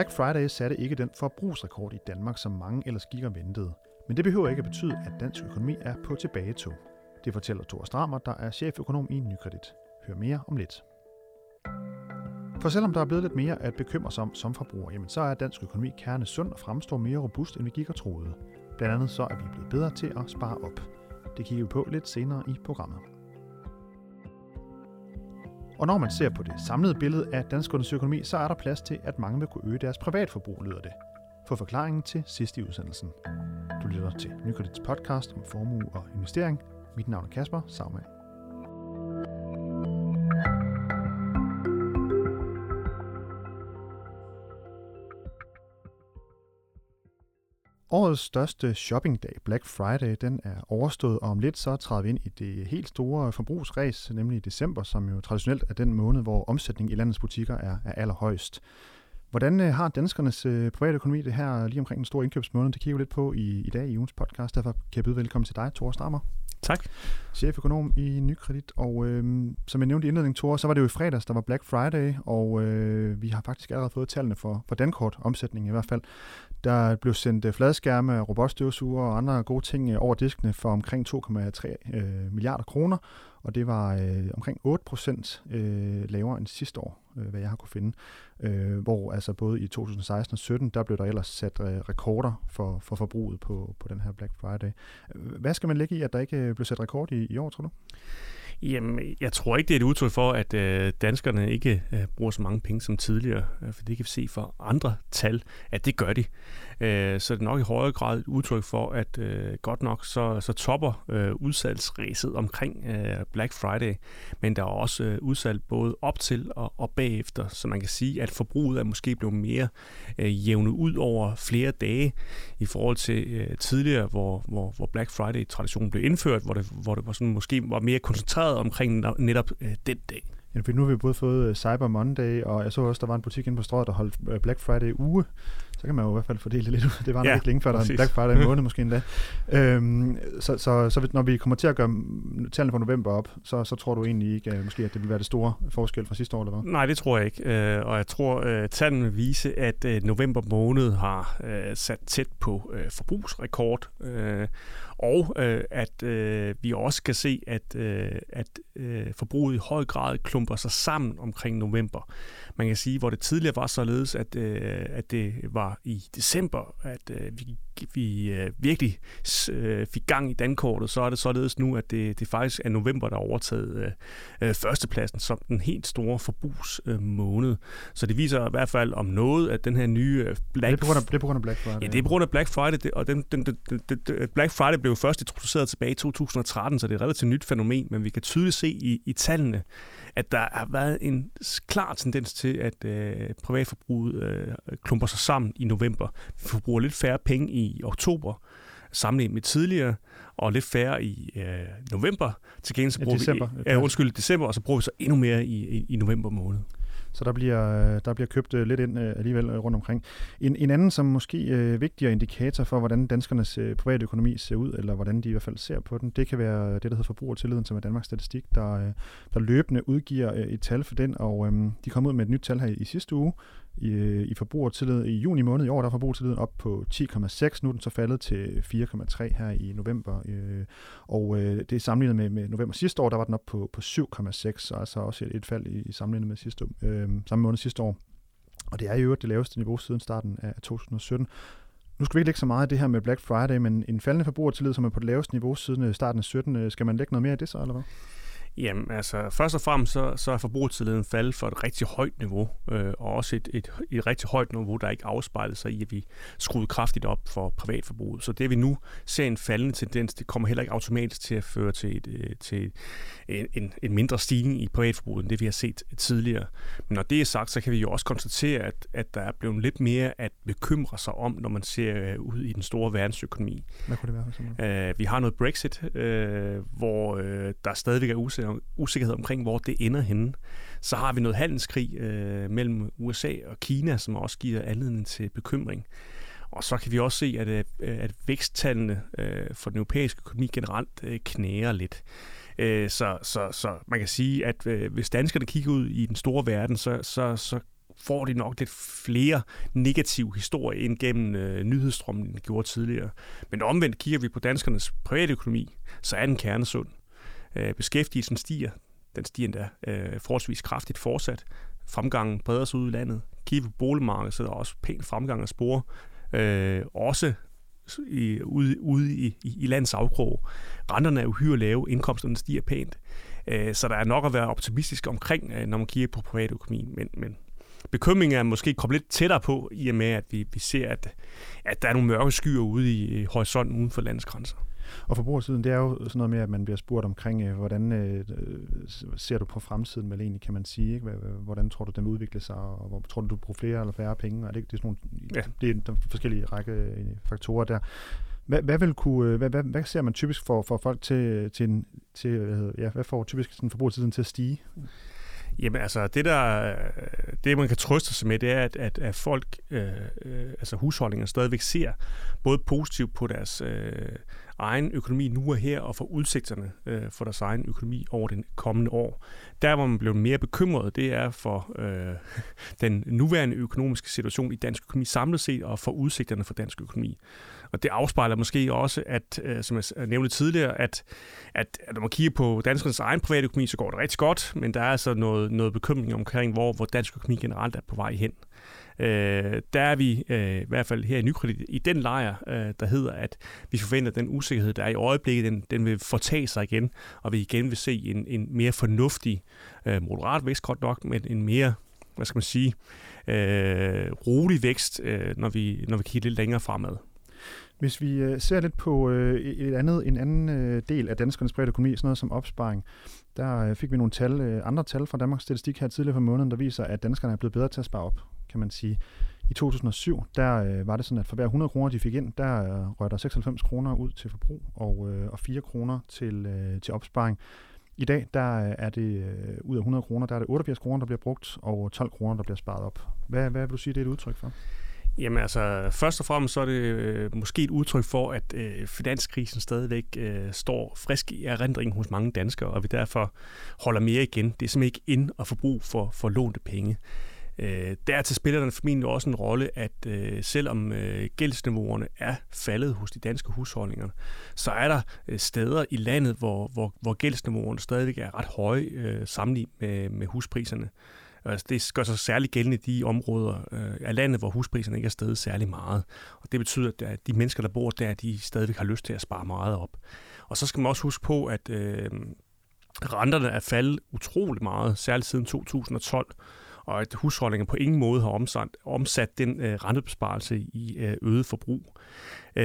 Black Friday satte ikke den forbrugsrekord i Danmark, som mange ellers gik og ventede. Men det behøver ikke at betyde, at dansk økonomi er på tilbagetog. Det fortæller Thor Stramer, der er cheføkonom i Nykredit. Hør mere om lidt. For selvom der er blevet lidt mere at bekymre sig om som forbruger, jamen så er dansk økonomi kerne sund og fremstår mere robust, end vi gik og troede. Blandt andet så er vi blevet bedre til at spare op. Det kigger vi på lidt senere i programmet. Og når man ser på det samlede billede af danskernes økonomi, så er der plads til, at mange vil kunne øge deres privatforbrug, lyder det. Få forklaringen til sidst i udsendelsen. Du lytter til Nykredits podcast om formue og investering. Mit navn er Kasper Sagmann. Årets største shoppingdag, Black Friday, den er overstået, og om lidt så træder vi ind i det helt store forbrugsræs, nemlig i december, som jo traditionelt er den måned, hvor omsætningen i landets butikker er, er allerhøjst. Hvordan øh, har danskernes øh, private økonomi det her lige omkring den store indkøbsmåned? Det kigger vi lidt på i, i dag i ugens podcast. Derfor kan jeg byde velkommen til dig, Thor Strammer. Tak. Cheføkonom i Nykredit. Og øh, som jeg nævnte i indledningen, Thor, så var det jo i fredags, der var Black Friday, og øh, vi har faktisk allerede fået tallene for, for Dankort omsætning i hvert fald. Der blev sendt øh, fladskærme, robotstøvsuger og andre gode ting øh, over diskene for omkring 2,3 øh, milliarder kroner, og det var øh, omkring 8 procent øh, lavere end sidste år, øh, hvad jeg har kunne finde. Øh, hvor altså både i 2016 og 2017, der blev der ellers sat øh, rekorder for, for forbruget på, på den her Black Friday. Hvad skal man lægge i, at der ikke øh, blev sat rekord i, i år, tror du? Jamen, jeg tror ikke, det er et udtryk for, at øh, danskerne ikke øh, bruger så mange penge som tidligere, øh, for det kan vi se for andre tal, at det gør de. Øh, så det er nok i højere grad et udtryk for, at øh, godt nok så, så topper øh, udsalgsræset omkring øh, Black Friday, men der er også øh, udsalg både op til og, og bagefter, så man kan sige, at forbruget er måske blevet mere øh, jævnet ud over flere dage i forhold til øh, tidligere, hvor, hvor, hvor Black Friday-traditionen blev indført, hvor det, hvor det var sådan, måske var mere koncentreret omkring netop øh, den dag. Ja, for nu har vi både fået øh, Cyber Monday, og jeg så også, der var en butik inde på strøget, der holdt øh, Black Friday uge så kan man jo i hvert fald fordele lidt ud. Det var nok ja, ikke længe før, der er en Black Friday en måned måske endda. Øhm, så, så, så når vi kommer til at gøre tallene for november op, så, så tror du egentlig ikke, at, måske, at det vil være det store forskel fra sidste år, eller hvad? Nej, det tror jeg ikke. Øh, og jeg tror, at tallene vil vise, at november måned har sat tæt på forbrugsrekord. Og at vi også kan se, at, at forbruget i høj grad klumper sig sammen omkring november. Man kan sige, hvor det tidligere var således, at, at det var i december, at øh, vi, vi øh, virkelig øh, fik gang i dankortet, så er det således nu, at det, det faktisk er november, der har overtaget øh, førstepladsen som den helt store forbrugsmåned. Øh, så det viser i hvert fald om noget, at den her nye Black... Det er på grund af, det er på grund af Black Friday. Ja, det er på grund af Black Friday, det, og den, den, den, den, den, Black Friday blev først introduceret tilbage i 2013, så det er et relativt nyt fænomen, men vi kan tydeligt se i, i tallene, at der har været en klar tendens til, at øh, privatforbruget øh, klumper sig sammen i november. Vi forbruger lidt færre penge i oktober, sammenlignet med tidligere, og lidt færre i øh, november. Til gengæld så bruger december, vi, ja, undskyld, december, og så bruger vi så endnu mere i, i, i november måned. Så der bliver, der bliver købt øh, lidt ind øh, alligevel øh, rundt omkring. En, en anden, som måske øh, vigtigere indikator for, hvordan danskernes øh, private økonomi ser ud, eller hvordan de i hvert fald ser på den, det kan være det, der hedder forbrugertilliden, som er Danmarks Statistik, der, øh, der løbende udgiver øh, et tal for den, og øh, de kom ud med et nyt tal her i sidste uge, i, øh, i forbrugertillid. I juni måned i år, der er forbrugertilliden op på 10,6. Nu er den så faldet til 4,3 her i november. Øh, og øh, det er sammenlignet med, med november sidste år, der var den op på, på 7,6, altså også et, et fald i, i sammenlignet med sidste, øh, samme måned sidste år. Og det er i øvrigt det laveste niveau siden starten af 2017. Nu skal vi ikke lægge så meget af det her med Black Friday, men en faldende forbrugertillid, som er på det laveste niveau siden øh, starten af 17, øh, skal man lægge noget mere i det så, eller hvad? Jamen, altså, først og fremmest så, så er forbrugertilliden faldet for et rigtig højt niveau, øh, og også et, et, et rigtig højt niveau, der ikke afspejler sig i, at vi skruede kraftigt op for privatforbruget. Så det vi nu ser en faldende tendens, det kommer heller ikke automatisk til at føre til, et, øh, til en, en, en mindre stigning i privatforbruget, end det vi har set tidligere. Men når det er sagt, så kan vi jo også konstatere, at, at der er blevet lidt mere at bekymre sig om, når man ser øh, ud i den store verdensøkonomi. Hvad kunne det være? Øh, vi har noget Brexit, øh, hvor øh, der stadigvæk er usikkerhed usikkerhed omkring, hvor det ender henne. Så har vi noget handelskrig øh, mellem USA og Kina, som også giver anledning til bekymring. Og så kan vi også se, at, øh, at væksttallene øh, for den europæiske økonomi generelt øh, knæger lidt. Øh, så, så, så man kan sige, at øh, hvis danskerne kigger ud i den store verden, så, så, så får de nok lidt flere negative historier ind gennem øh, nyhedsstrømmen, end de gjorde tidligere. Men omvendt kigger vi på danskernes private økonomi, så er den kernesund. Øh, beskæftigelsen stiger. Den stiger endda øh, forholdsvis kraftigt fortsat. Fremgangen breder sig ud i landet. Kigger på boligmarkedet, så er der også pæn fremgang at spore. Øh, også i, ude, ude i, i, i landets afkrog. Renterne er uhyre lave, indkomsterne stiger pænt. Øh, så der er nok at være optimistisk omkring, øh, når man kigger på privatøkonomien. Men, men bekymringen er måske kommet lidt tættere på, i og med, at vi, vi ser, at, at der er nogle mørke skyer ude i horisonten uden for landets grænser. Og forbrugersiden, det er jo sådan noget med, at man bliver spurgt omkring, øh, hvordan øh, ser du på fremtiden, med egentlig, kan man sige. Ikke? Hvordan tror du, den udvikler sig, og hvor tror du, du bruger flere eller færre penge? Og det, det er sådan nogle, ja. det er der forskellige række øh, faktorer der. Hvad, hvad, vil kunne, hvad, hvad, hvad ser man typisk for, for folk til, til, en, til hvad, ja, hvad får typisk sådan forbrugersiden til at stige? Jamen altså, det der, det man kan trøste sig med, det er, at, at, at folk, øh, øh, altså husholdninger stadigvæk ser både positivt på deres øh, egen økonomi nu og her, og for udsigterne øh, for deres egen økonomi over den kommende år. Der, hvor man blev mere bekymret, det er for øh, den nuværende økonomiske situation i dansk økonomi samlet set, og for udsigterne for dansk økonomi. Og det afspejler måske også, at, øh, som jeg nævnte tidligere, at, at, at når man kigger på danskernes egen private økonomi, så går det rigtig godt, men der er altså noget, noget bekymring omkring, hvor, hvor dansk økonomi generelt er på vej hen. Øh, der er vi øh, i hvert fald her i Nykredit i den lejr, øh, der hedder, at vi forventer, at den usikkerhed, der er i øjeblikket, den, den vil fortage sig igen, og vi igen vil se en, en mere fornuftig, øh, moderat vækst godt nok, men en mere, hvad skal man sige, øh, rolig vækst, øh, når, vi, når vi kigger lidt længere fremad. Hvis vi øh, ser lidt på øh, et andet, en anden øh, del af danskernes private økonomi, sådan noget som opsparing, der øh, fik vi nogle tal, øh, andre tal fra Danmarks Statistik her tidligere på måneden, der viser, at danskerne er blevet bedre til at spare op, kan man sige. I 2007, der øh, var det sådan, at for hver 100 kroner, de fik ind, der øh, røg der 96 kroner ud til forbrug og, øh, og 4 kroner til, øh, til opsparing. I dag, der øh, er det øh, ud af 100 kroner, der er det 88 kroner, der bliver brugt, og 12 kroner, der bliver sparet op. Hvad, hvad vil du sige, det er et udtryk for? Jamen altså, først og fremmest så er det øh, måske et udtryk for, at øh, finanskrisen stadigvæk øh, står frisk i erindringen hos mange danskere, og vi derfor holder mere igen. Det er simpelthen ikke ind at forbruge for, for lånte penge. Øh, dertil spiller den formentlig også en rolle, at øh, selvom øh, gældsniveauerne er faldet hos de danske husholdninger, så er der øh, steder i landet, hvor, hvor, hvor gældsniveauerne stadigvæk er ret høje øh, sammenlignet med, med huspriserne. Altså, det gør sig særligt gældende i de områder øh, af landet, hvor huspriserne ikke er steget særlig meget. Og det betyder, at de mennesker, der bor der, de stadigvæk har lyst til at spare meget op. Og så skal man også huske på, at øh, renterne er faldet utrolig meget, særligt siden 2012 og at husholdninger på ingen måde har omsat, omsat den øh, rentebesparelse i øh, øget forbrug. Øh,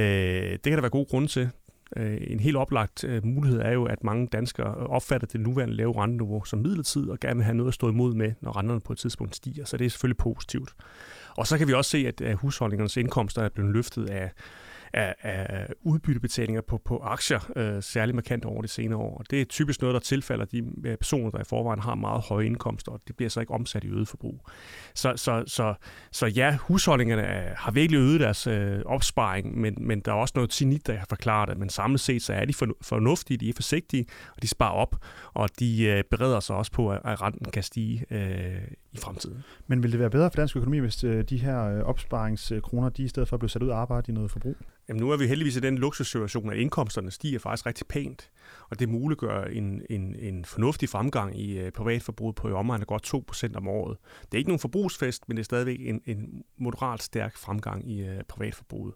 det kan der være gode grunde til. Øh, en helt oplagt øh, mulighed er jo, at mange danskere opfatter det nuværende lave renteniveau som midlertid og gerne vil have noget at stå imod med, når renterne på et tidspunkt stiger. Så det er selvfølgelig positivt. Og så kan vi også se, at øh, husholdningernes indkomster er blevet løftet af af, af udbyttebetalinger på, på aktier, øh, særligt markant over de senere år. Det er typisk noget, der tilfalder de øh, personer, der i forvejen har meget høje indkomster, og det bliver så ikke omsat i øget forbrug. Så, så, så, så ja, husholdningerne øh, har virkelig øget deres øh, opsparing, men, men der er også noget tinit, der har forklaret det. Men samlet set, så er de fornuftige, de er forsigtige, og de sparer op, og de øh, bereder sig også på, at renten kan stige øh, i fremtiden. Men vil det være bedre for dansk økonomi, hvis øh, de her øh, opsparingskroner, de i stedet for blive sat ud og arbejde i noget forbrug? Jamen nu er vi heldigvis i den luksussituation, at indkomsterne stiger faktisk rigtig pænt, og det muliggør en, en, en fornuftig fremgang i uh, privatforbruget på i omegn af godt 2% om året. Det er ikke nogen forbrugsfest, men det er stadigvæk en, en moderat stærk fremgang i privatforbruget.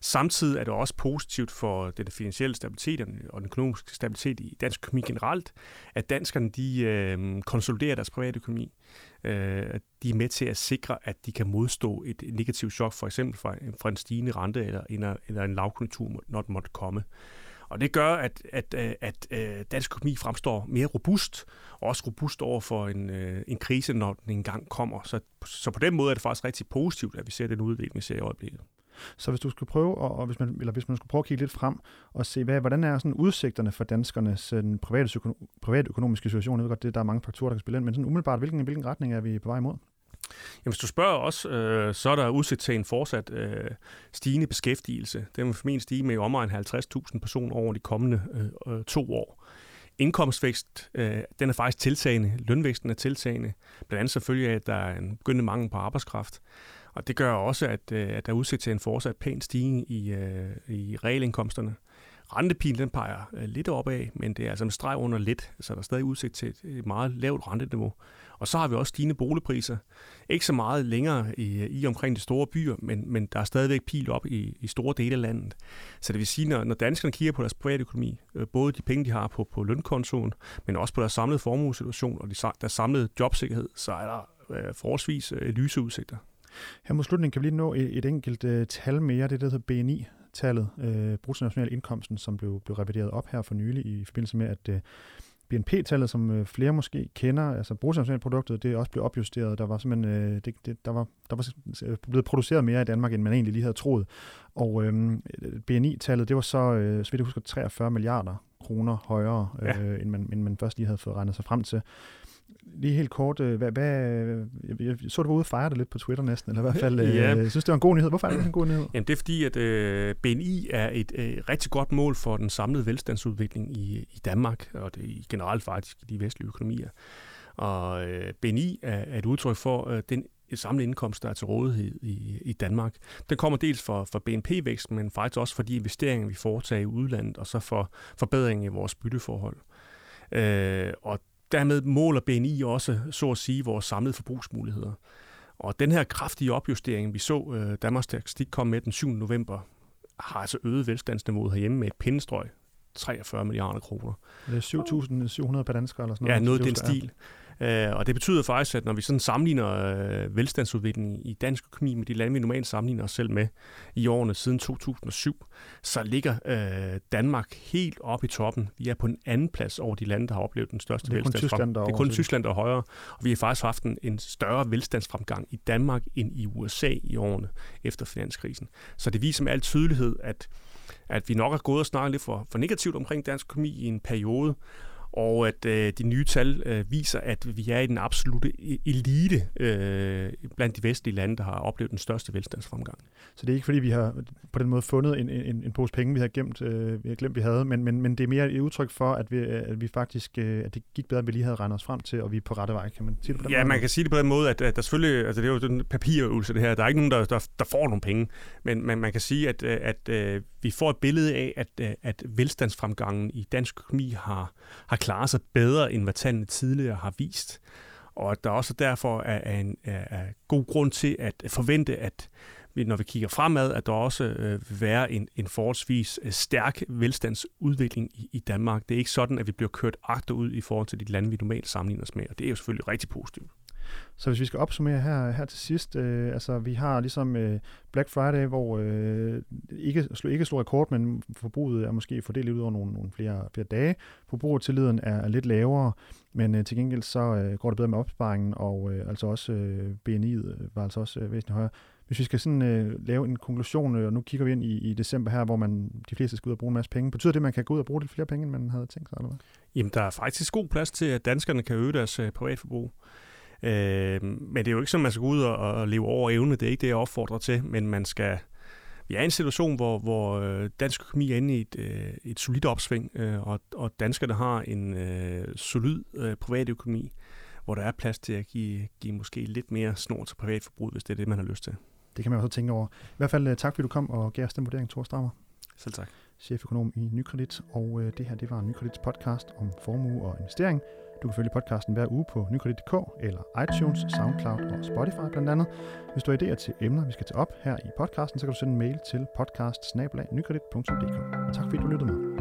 Samtidig er det også positivt for den finansielle stabilitet og den økonomiske stabilitet i dansk økonomi generelt, at danskerne de øh, konsoliderer deres private økonomi. Øh, de er med til at sikre, at de kan modstå et negativt chok, for eksempel fra, fra en stigende rente eller en, eller en lavkonjunktur, når den måtte komme. Og det gør, at, at, øh, at, at dansk økonomi fremstår mere robust, og også robust over for en, øh, en krise, når den engang kommer. Så, så på den måde er det faktisk rigtig positivt, at vi ser den udvikling, vi ser i øjeblikket. Så hvis du skulle prøve, og, og hvis man, eller hvis man skulle prøve at kigge lidt frem og se, hvad, hvordan er sådan udsigterne for danskernes øh, sådan private, private økonomiske situation? Jeg ved godt, det, der er mange faktorer, der kan spille ind, men sådan umiddelbart, hvilken, hvilken retning er vi på vej imod? Jamen, hvis du spørger os, øh, så er der udsigt til en fortsat øh, stigende beskæftigelse. Den vil formentlig stige med i omegn 50.000 personer over de kommende øh, øh, to år. indkomstvækst, øh, den er faktisk tiltagende. Lønvæksten er tiltagende. Blandt andet selvfølgelig, at der er en begyndende mangel på arbejdskraft. Og det gør også, at, øh, at der er udsigt til en fortsat pæn stigning i, øh, i realindkomsterne. Rentepilen den peger øh, lidt opad, men det er altså en streg under lidt, så der er stadig udsigt til et meget lavt renteniveau. Og så har vi også stigende boligpriser. Ikke så meget længere i, i omkring de store byer, men, men der er stadigvæk pil op i, i store dele af landet. Så det vil sige, når, når danskerne kigger på deres private økonomi, både de penge, de har på, på lønkontoen, men også på deres samlede formuesituation og de, deres samlede jobsikkerhed, så er der øh, forholdsvis øh, lyse udsigter. Her mod slutningen kan vi lige nå et, et enkelt uh, tal mere, det der hedder BNI-tallet, uh, bruttonationalindkomsten, som blev, blev revideret op her for nylig i forbindelse med, at uh, BNP-tallet, som øh, flere måske kender, altså bruttonationalproduktet, det også blevet opjusteret. Der var simpelthen, øh, det, det, der var, der var øh, blevet produceret mere i Danmark, end man egentlig lige havde troet. Og øh, BNI-tallet, det var så, øh, så vidt jeg husker, 43 milliarder kroner højere, ja. øh, end, man, end man først lige havde fået regnet sig frem til. Lige helt kort, øh, hvad, hvad, jeg, jeg så, du var ude og fejre det lidt på Twitter næsten, eller i hvert fald, ja. øh, jeg synes, det var en god nyhed. Hvorfor er det en god nyhed? Jamen, det er fordi, at øh, BNI er et øh, rigtig godt mål for den samlede velstandsudvikling i, i Danmark, og det er generelt faktisk i de vestlige økonomier. Og øh, BNI er, er et udtryk for øh, den samlede indkomst, der er til rådighed i, i Danmark. Den kommer dels for, for BNP-væksten, men faktisk også for de investeringer, vi foretager i udlandet, og så for forbedringen i vores bytteforhold. Øh, og dermed måler BNI også, så at sige, vores samlede forbrugsmuligheder. Og den her kraftige opjustering, vi så øh, Danmarks Statistik kom med den 7. november, har altså øget velstandsniveauet herhjemme med et pindestrøg 43 milliarder kroner. Det er 7.700 per dansker eller sådan noget? Ja, noget den stil. Øh, og det betyder faktisk, at når vi sådan sammenligner øh, velstandsudviklingen i dansk økonomi med de lande, vi normalt sammenligner os selv med i årene siden 2007, så ligger øh, Danmark helt oppe i toppen. Vi er på en anden plads over de lande, der har oplevet den største velstandsfremgang. Det er kun Tyskland, der er højere. Og vi har faktisk haft en, en større velstandsfremgang i Danmark end i USA i årene efter finanskrisen. Så det viser med al tydelighed, at at vi nok har gået og snakket lidt for, for negativt omkring dansk økonomi i en periode, og at øh, de nye tal øh, viser, at vi er i den absolute e-, elite øh, blandt de vestlige lande, der har oplevet den største velstandsfremgang. Så det er ikke fordi, vi har på den måde fundet en, en, en pose penge, vi har gemt, øh, vi har glemt, vi havde, men, men, men det er mere et udtryk for, at vi, at vi faktisk, øh, at det gik bedre, end vi lige havde regnet os frem til, og vi er på rette vej, kan man sige det på den Ja, måde? man kan sige det på den måde, at, at der selvfølgelig, altså det er jo den papirøvelse det her, der er ikke nogen, der, der, der får nogle penge, men, men man kan sige, at, at, at vi får et billede af, at, at velstandsfremgangen i dansk økonomi har, har klarer sig bedre, end hvad tallene tidligere har vist. Og at der også derfor er, en er, er god grund til at forvente, at vi, når vi kigger fremad, at der også øh, vil være en, en forholdsvis øh, stærk velstandsudvikling i, i Danmark. Det er ikke sådan, at vi bliver kørt agterud i forhold til de lande, vi normalt sammenligner os med, og det er jo selvfølgelig rigtig positivt. Så hvis vi skal opsummere her, her til sidst, øh, altså vi har ligesom øh, Black Friday, hvor øh, ikke, slå, ikke slår rekord, men forbruget er måske fordelt ud over nogle, nogle flere, flere dage. Forbrugertilliden er, er lidt lavere, men øh, til gengæld så øh, går det bedre med opsparingen, og øh, altså også øh, BNI'et øh, var altså også øh, væsentligt højere. Hvis vi skal sådan øh, lave en konklusion, øh, og nu kigger vi ind i, i december her, hvor man de fleste skal ud og bruge en masse penge, betyder det, at man kan gå ud og bruge lidt flere penge, end man havde tænkt sig, eller hvad? Jamen, der er faktisk god plads til, at danskerne kan øge deres øh, privatforbrug. Øh, men det er jo ikke sådan, man skal gå ud og, og leve over evne. Det er ikke det, jeg opfordrer til, men man skal... Vi er i en situation, hvor, hvor øh, dansk økonomi er inde i et, øh, et solidt opsving, øh, og, og danskerne har en øh, solid øh, privatøkonomi, hvor der er plads til at give, give måske lidt mere snor til privatforbrug, hvis det er det, man har lyst til. Det kan man også tænke over. I hvert fald tak, fordi du kom og gav os den vurdering, Thor Strammer. Selv tak. Cheføkonom i Nykredit, og øh, det her det var Nykredits podcast om formue og investering. Du kan følge podcasten hver uge på nykredit.dk eller iTunes, SoundCloud og Spotify blandt andet. Hvis du har idéer til emner, vi skal tage op her i podcasten, så kan du sende en mail til podcast Tak fordi du lyttede med.